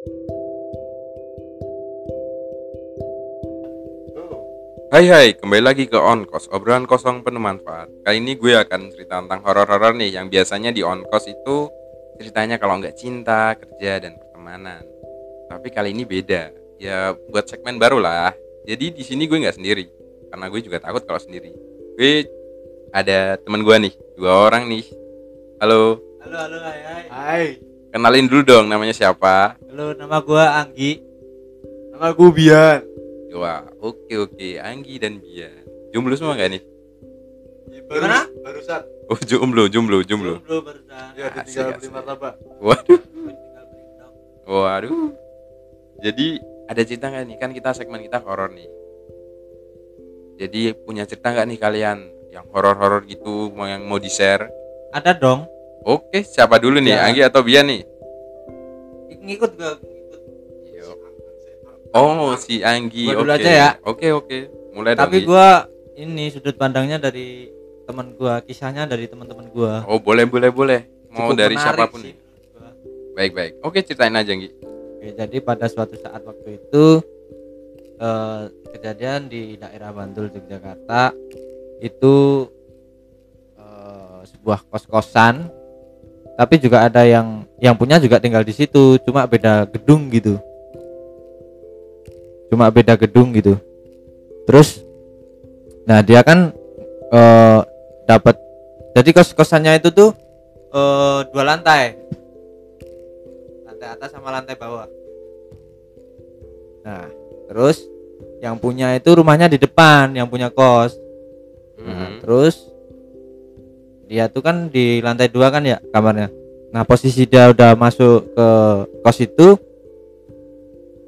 Hai hai, kembali lagi ke Onkos, obrolan kosong penuh manfaat. Kali ini gue akan cerita tentang horor-horor nih yang biasanya di Onkos itu ceritanya kalau nggak cinta, kerja dan pertemanan. Tapi kali ini beda. Ya buat segmen baru lah. Jadi di sini gue nggak sendiri, karena gue juga takut kalau sendiri. Gue ada teman gue nih, dua orang nih. Halo, Halo, halo, hai, hai. Hai, kenalin dulu dong namanya siapa? Halo, nama gua Anggi. nama gue Bian. Wah, oke oke, Anggi dan Bian. Jomblo semua gak nih? Baru, Gimana? Barusan. Oh jomblo, jomblo, jomblo. Jomblo barusan. Ya, ditinggal asik. beli martabak. Waduh. Tinggal. Waduh. Jadi ada cerita nggak nih? Kan kita segmen kita horor nih. Jadi punya cerita nggak nih kalian yang horor-horor gitu mau yang mau di share? Ada dong. Oke, siapa dulu nih? Ya. Anggi atau Bian nih? Ngikut gua, ngikut. Yo. Oh, si Anggi. Oke. aja ya. Oke, oke. Mulai dong. Tapi Gi. gua ini sudut pandangnya dari teman gua, kisahnya dari teman-teman gua. Oh, boleh, boleh, boleh. Mau Cukup dari siapa pun sih. Baik, baik. Oke, ceritain aja, Anggi. Oke, jadi pada suatu saat waktu itu eh, kejadian di daerah Bantul Yogyakarta itu eh, sebuah kos-kosan tapi juga ada yang yang punya juga tinggal di situ cuma beda gedung gitu. Cuma beda gedung gitu. Terus nah dia kan eh, dapat jadi kos-kosannya itu tuh eh, dua lantai. Lantai atas sama lantai bawah. Nah terus yang punya itu rumahnya di depan yang punya kos. Nah, Mhm. terus dia tuh kan di lantai dua kan ya kamarnya. Nah posisi dia udah masuk ke kos itu,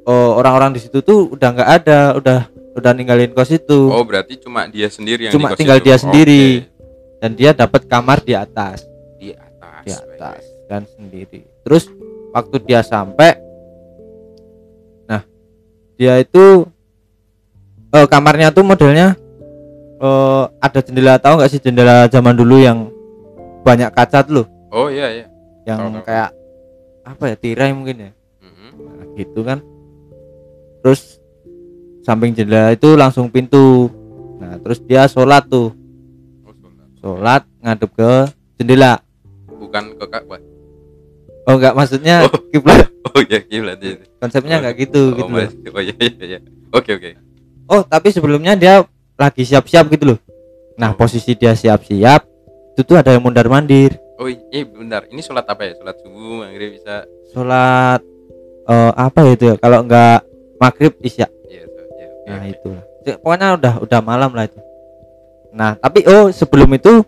oh, orang-orang di situ tuh udah nggak ada, udah udah ninggalin kos itu Oh, berarti cuma dia sendiri yang Cuma di kos tinggal itu? dia sendiri. Oke. dan dia dapat kamar di atas, Di atas. di atas baik. dan sendiri. Terus waktu dia sampai, nah dia itu eh, kamarnya tuh modelnya eh, ada jendela tahu nggak sih jendela zaman dulu yang banyak kaca tuh loh Oh, iya, iya. yang Tahu, tahu. kayak apa ya tirai mungkin ya Mhm. nah, gitu kan terus samping jendela itu langsung pintu nah terus dia sholat tuh Oh, sholat. sholat ngadep ke jendela Bukan ke Ka'bah. oh enggak maksudnya Oh. kiblat Oh, iya, kiblat iya. konsepnya nggak gitu oh, gitu loh. mas- oh iya iya iya. Oke oke. oh tapi sebelumnya dia lagi siap-siap gitu loh nah Oh. posisi dia siap-siap itu tuh ada yang mundar mandir Oh iya bentar. Ini sholat apa ya? Sholat subuh, maghrib bisa. sholat eh, apa ya itu ya kalau enggak maghrib isya Iya, so- iya, oke, nah lah. Ya, pokoknya udah udah malam lah itu nah tapi oh sebelum itu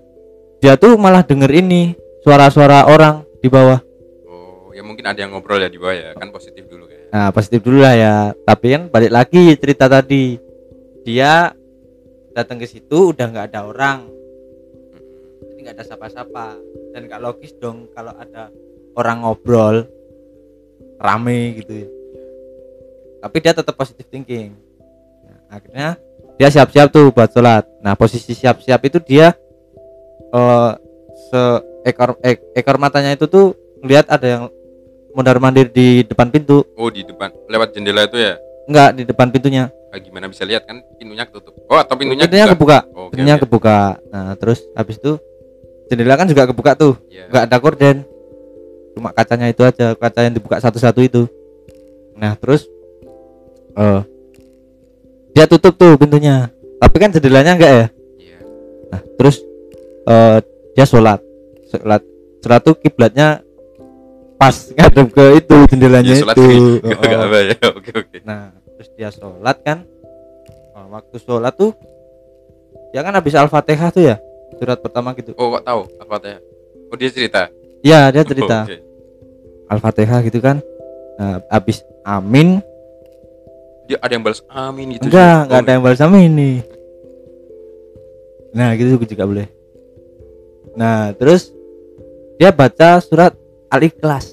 dia tuh malah denger ini suara-suara orang di bawah Oh, ya mungkin ada yang ngobrol ya di bawah ya. Kan positif dulu kan. nah positif dulu lah ya tapi kan balik lagi cerita tadi dia datang ke situ udah nggak ada orang nggak ada sapa-sapa dan nggak logis dong kalau ada orang ngobrol rame gitu ya tapi dia tetap positif thinking Nah, akhirnya dia siap-siap tuh buat sholat nah posisi siap-siap itu dia eh seekor ek- ekor matanya itu tuh lihat ada yang mondar mandir di depan pintu Oh, di depan lewat jendela itu ya. enggak di depan pintunya Ah, gimana bisa lihat kan pintunya ketutup. Oh, atau pintunya, pintunya kebuka. kebuka Oh, pintunya oke. kebuka nah terus habis itu jendela kan juga kebuka tuh Iya. nggak ada korden cuma kacanya itu aja kaca yang dibuka satu-satu itu nah terus eh dia tutup tuh pintunya tapi kan jendelanya enggak ya Iya. nah terus eh dia sholat sholat sholat tuh kiblatnya pas ngadep ke itu jendelanya sholat itu Oh, ya. Oke oke. Nah, terus dia sholat kan. Oh, waktu sholat tuh dia kan habis Al-Fatihah tuh ya. Surat pertama gitu. Oh, kok tahu Al-Fatihah? Oh, dia cerita. Iya, dia cerita Oh, oke. Al-Fatihah gitu kan. Nah, habis amin, Dia ada yang balas amin gitu. enggak, sih. enggak Oh, ada yang balas amin nih. Nah, gitu juga boleh. Nah, terus dia baca surat Al-Ikhlas.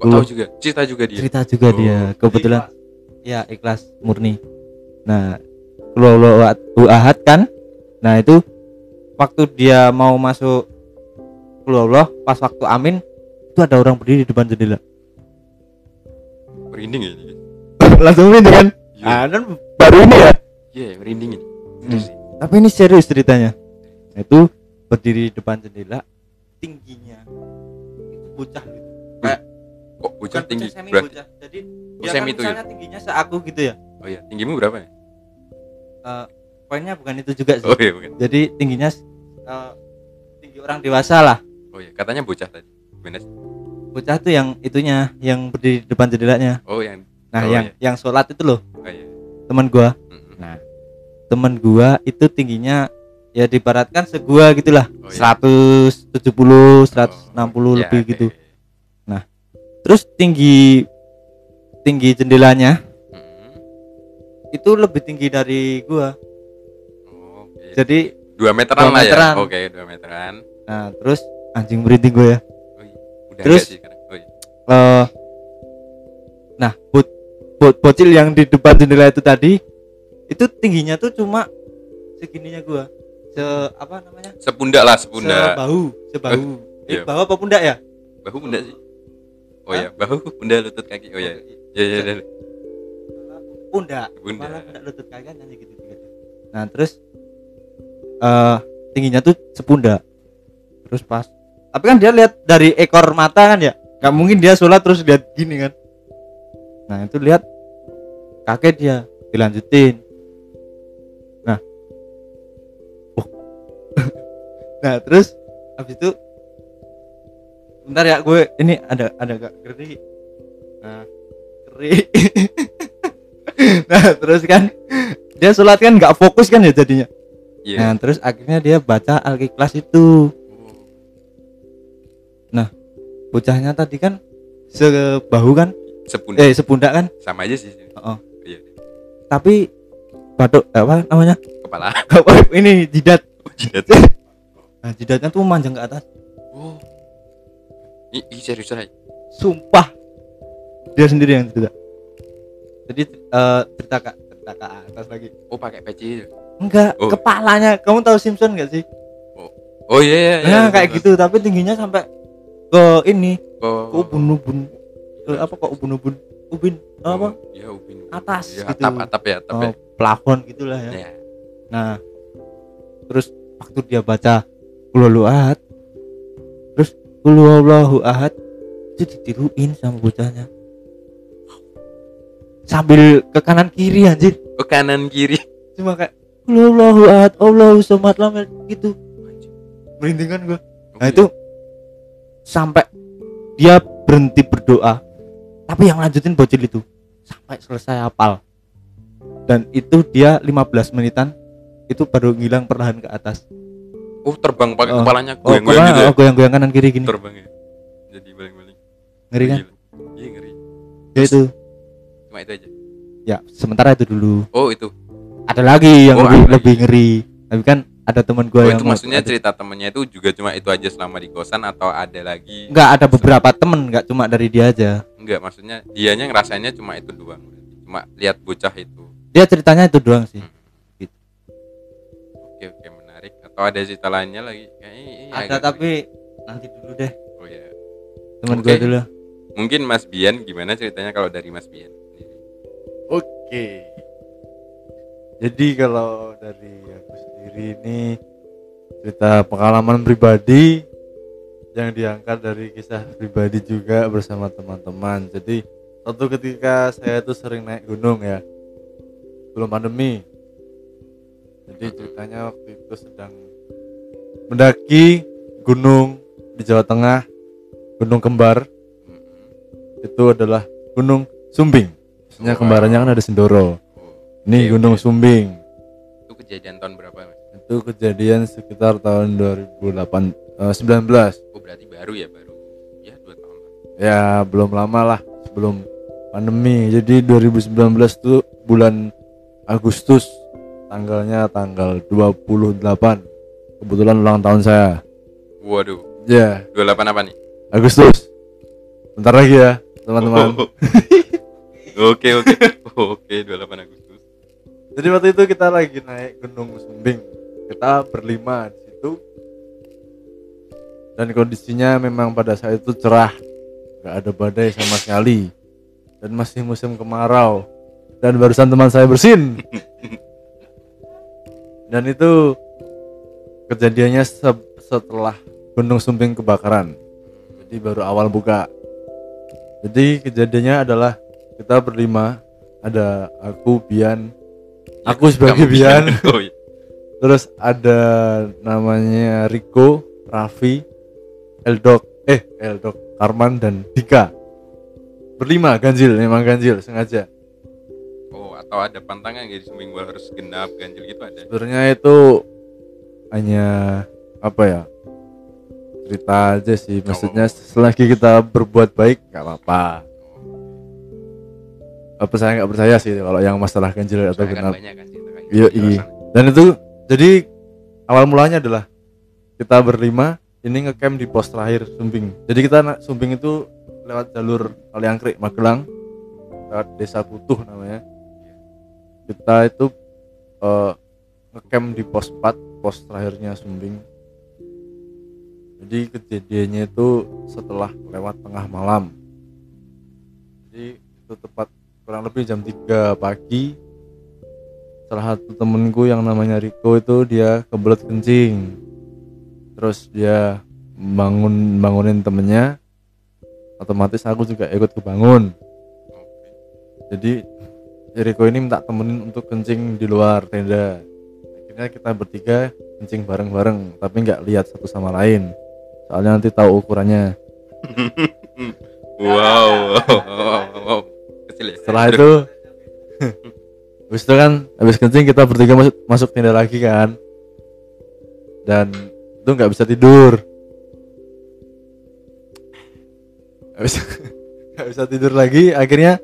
Kok tahu juga? Cerita juga dia. Cerita juga Oh, dia. Kebetulan ya ikhlas murni. Nah, Kulhu ahad kan? Nah, itu waktu dia mau masuk Kulhu pas waktu amin itu ada orang berdiri di depan jendela. merinding ya ini. Langsung ini kan? Iya. ah kan baru ini ya? Iya merinding ini. Hmm. Tapi ini serius ceritanya. Itu berdiri depan jendela tingginya itu bocah gitu. Kayak kok bocah tinggi? semi berarti bocah. Jadi Oh, dia semi kan itu ya? tingginya seaku gitu ya? Oh iya tinggimu berapa ya? Eh, poinnya bukan itu juga sih. Oh iya bukan. Jadi tingginya eh, tinggi orang dewasa lah. Oh iya. Katanya bocah tadi gimana sih bocah tuh yang itunya yang berdiri di depan jendelanya. Oh yang nah Oh, yang yang sholat itu loh. Oh iya. Teman gua. Mm-mm. nah teman gua itu tingginya ya dibaratkan segua gitulah Oh, iya. 170 160 Oh, iya, lebih oke. gitu. terus tinggi tinggi jendelanya itu lebih tinggi dari gua Oke. jadi dua meteran dua lah meteran. ya oke dua meteran nah terus anjing merinding gua ya oh, iya. udah Terus? enggak sih sekarang oh iya eh nah bot, bot bocil yang di depan jendela itu tadi itu tingginya tuh cuma segininya gua se apa namanya sepundak lah sepundak sebahu sebahu eh, iya. bahu apa pundak ya bahu bunda sih oh Hah? iya bahu bunda lutut kaki oh iya iya iya iya. pundak Pundak. Malah pundak lutut kaki kan gitu gitu nah terus eh tingginya tuh sepundak. Terus pas tapi kan dia lihat dari ekor mata kan ya nggak mungkin dia sholat terus lihat gini kan. Nah itu lihat kaget dia dilanjutin. Nah. Oh. nah terus habis itu bentar ya gue ini ada ada gak keri. Nah keri. Nah terus kan dia sholat kan nggak fokus kan ya jadinya iya. Nah terus akhirnya dia baca al-ikhlas itu. Oh, bocahnya tadi kan sebahu kan? Sepundak. Eh sepundak kan? Sama aja sih. Oh. iya. Tapi batuk apa namanya? Kepala. Ini jidat. Oh, jidat. Nah jidatnya tuh manjang ke atas. Oh. Ih serius Ray. sumpah. Dia sendiri yang cerita. Jadi eh, cerita ke cerita ke atas lagi. Oh pakai peci enggak Oh. kepalanya. Kamu tahu Simpson enggak sih? Oh iya iya iya nah kayak gitu. Tapi tingginya sampai ke ini. Ke oh ubun-ubun. Ke apa kok ubun-ubun. Ubin apa? Oh, iya upin atas ya, gitu. atap atap ya atap oh, ya. plafon gitulah ya. Iya. Nah, terus waktu dia baca Qul ahad, terus huwallahu ahad. Itu ditiruin sama bocahnya. Sambil ke kanan kiri anjir. oh kanan kiri. Cuma kayak Qul huwallahu ahad, Allahu samad lam yalid," gitu. Merinding kan gua. Nah, itu sampai dia berhenti berdoa. Tapi yang lanjutin bocil itu sampai selesai hafal. Dan itu dia 15 menitan itu baru ngilang perlahan ke atas. oh terbang pakai Oh. kepalanya Oh, goyang-goyang gitu ya oh, goyang-goyang kanan kiri gini. terbang ya jadi baling-baling Ngeri kan? Iya ngeri Ya itu. cuma itu aja Ya, sementara itu dulu. oh itu Ada lagi yang Oh, lebih, ada lagi. lebih ngeri. Tapi kan ada teman gue oh yang itu maksudnya ada- cerita temennya itu juga cuma itu aja selama di kosan atau ada lagi enggak ada beberapa temen enggak cuma dari dia aja. enggak maksudnya dianya ngerasainnya cuma itu doang cuma lihat bocah itu Dia ceritanya itu doang sih. oke oke menarik atau ada cerita lainnya lagi Kayaknya ini ada agak- tapi nanti dulu deh. oh ya Teman Oke. gue dulu. mungkin Mas Bian gimana ceritanya kalau dari Mas Bian? Oke. Jadi kalau dari aku sendiri ini cerita pengalaman pribadi yang diangkat dari kisah pribadi juga bersama teman-teman. Jadi suatu ketika saya tuh sering naik gunung ya sebelum pandemi. Jadi ceritanya waktu itu sedang mendaki gunung di Jawa Tengah, Gunung Kembar itu adalah Gunung Sumbing. Maksudnya Wow. kembarannya kan ada Sindoro. Ini oke, Gunung oke. Sumbing. itu kejadian tahun berapa Mas? Itu kejadian sekitar tahun 2008 eh, 19. oh berarti baru ya baru ya dua tahun lah Ya, belum lama lah sebelum pandemi. Jadi 2019 tuh bulan Agustus tanggalnya tanggal 28. Kebetulan ulang tahun saya. waduh Ya, 28 apa nih Agustus. Bentar lagi ya, teman-teman. Oh. oke oke oke 28 Agustus Jadi waktu itu kita lagi naik Gunung Sumbing. Kita berlima di situ. Dan kondisinya memang pada saat itu cerah, nggak ada badai sama sekali. dan masih musim kemarau dan barusan teman saya bersin dan itu kejadiannya se- setelah Gunung Sumbing kebakaran jadi baru awal buka jadi kejadiannya adalah kita berlima ada aku Bian aku sebagai Bian. Oh, iya. terus ada namanya Riko Raffi Eldok eh Eldok Karman dan Dika. Berlima ganjil memang ganjil sengaja. Oh atau ada pantangan nggak di Sumbing Bola harus genap ganjil gitu ada? Sebenarnya itu hanya apa ya cerita aja sih. Maksudnya selagi kita berbuat baik nggak apa-apa percaya nggak percaya sih kalau yang masalah ganjil atau Soalnya kan genap kan cerita kayak Iya, iya. dan itu jadi awal mulanya adalah kita berlima ini ngecamp di pos terakhir Sumbing. Jadi kita Sumbing itu lewat jalur Kaliangkrik Magelang lewat desa Putuh namanya. Kita itu eh, ngecamp di pos 4 pos terakhirnya Sumbing. Jadi kejadiannya itu setelah lewat tengah malam. Jadi itu tepat kurang lebih jam 3 pagi salah satu temenku yang namanya Riko itu dia kebelet kencing. Terus dia bangun bangunin temennya otomatis aku juga ikut kebangun. Jadi Riko ini minta temenin untuk kencing di luar tenda. Akhirnya kita bertiga kencing bareng-bareng tapi nggak lihat satu sama lain. Soalnya nanti tahu ukurannya. Wow, wow, wow, wow. Ya setelah itu habis itu kan habis kencing kita bertiga masuk masuk tenda lagi kan. Dan itu nggak bisa tidur. Habis nggak bisa tidur lagi akhirnya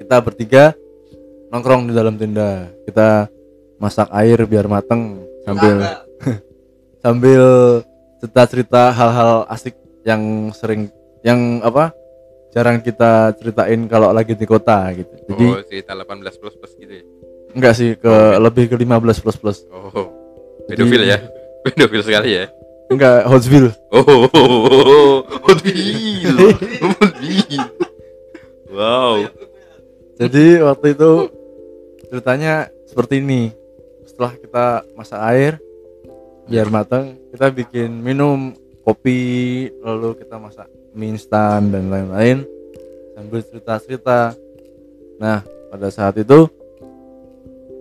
kita bertiga nongkrong di dalam tenda. Kita masak air biar mateng sambil sambil cerita cerita hal-hal asik yang sering yang apa jarang kita ceritain kalau lagi di kota gitu. Jadi oh cerita 18 plus plus gitu ya? Enggak sih ke lebih ke 15 plus plus. Oh pedofil ya? Pedofil sekali ya? Enggak Hotsville oh Hotville Hotville wow. Jadi waktu itu ceritanya seperti ini. Setelah kita masak air biar matang kita bikin minum kopi lalu kita masak mie instan dan lain-lain. Sambil cerita-cerita. Nah pada saat itu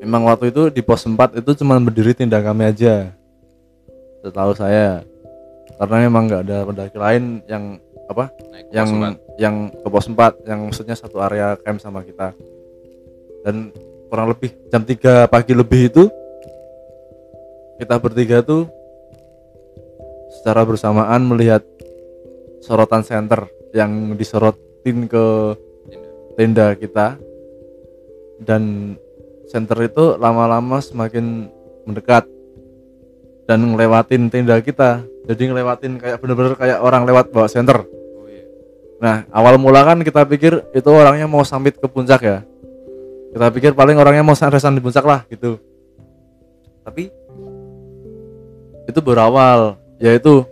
memang waktu itu di pos 4 itu cuma berdiri tenda kami aja. Setahu saya. Karena memang nggak ada pendaki lain yang apa? Naik yang pos yang ke pos 4 yang maksudnya satu area camp sama kita. Dan kurang lebih jam 3 pagi lebih itu kita bertiga tuh secara bersamaan melihat sorotan center yang disorotin ke tenda kita dan center itu lama-lama semakin mendekat dan ngelewatin tenda kita jadi ngelewatin kayak bener-bener kayak orang lewat bawa center oh iya Nah, awal mula kan kita pikir itu orangnya mau samit ke puncak ya. Kita pikir paling orangnya mau resan di puncak lah gitu. Tapi itu berawal yaitu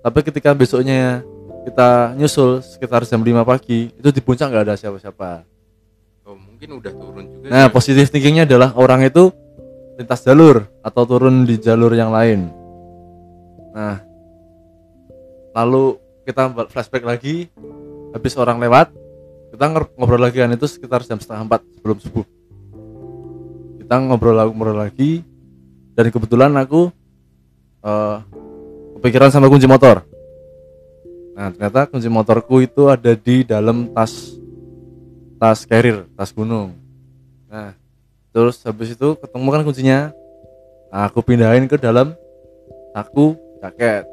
tapi ketika besoknya kita nyusul sekitar jam 5 pagi itu di puncak nggak ada siapa-siapa. oh mungkin udah turun juga Nah, ya. positif thinkingnya adalah orang itu lintas jalur atau turun di jalur yang lain. Nah, lalu kita flashback lagi, habis orang lewat, kita ngobrol lagi kan itu sekitar jam setengah empat sebelum subuh. Kita ngobrol lagi, ngobrol lagi, dan kebetulan aku eh, kepikiran sama kunci motor. Nah, ternyata kunci motorku itu ada di dalam tas tas carrier, tas gunung. Nah, terus habis itu ketemu kan kuncinya. Nah, aku pindahin ke dalam saku jaket.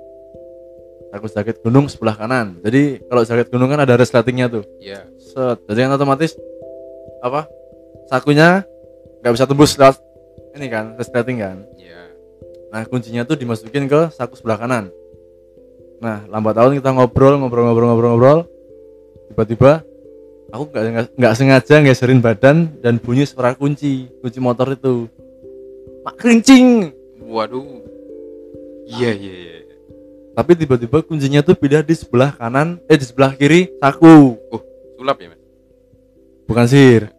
Saku jaket gunung sebelah kanan. Jadi kalau jaket gunung kan ada resletingnya tuh. iya Set. Jadi kan otomatis apa? Sakunya nggak bisa tembus lewat ini kan, resleting kan. iya Nah, kuncinya tuh dimasukin ke saku sebelah kanan. Nah, lambat tahun kita ngobrol, ngobrol, ngobrol, ngobrol, ngobrol. Tiba-tiba aku nggak nggak- sengaja geserin badan dan bunyi suara kunci, kunci motor itu. Mak kerincing. waduh iya iya iya Tapi tiba-tiba kuncinya tuh pindah di sebelah kanan, eh di sebelah kiri saku. sulap ya mas bukan sihir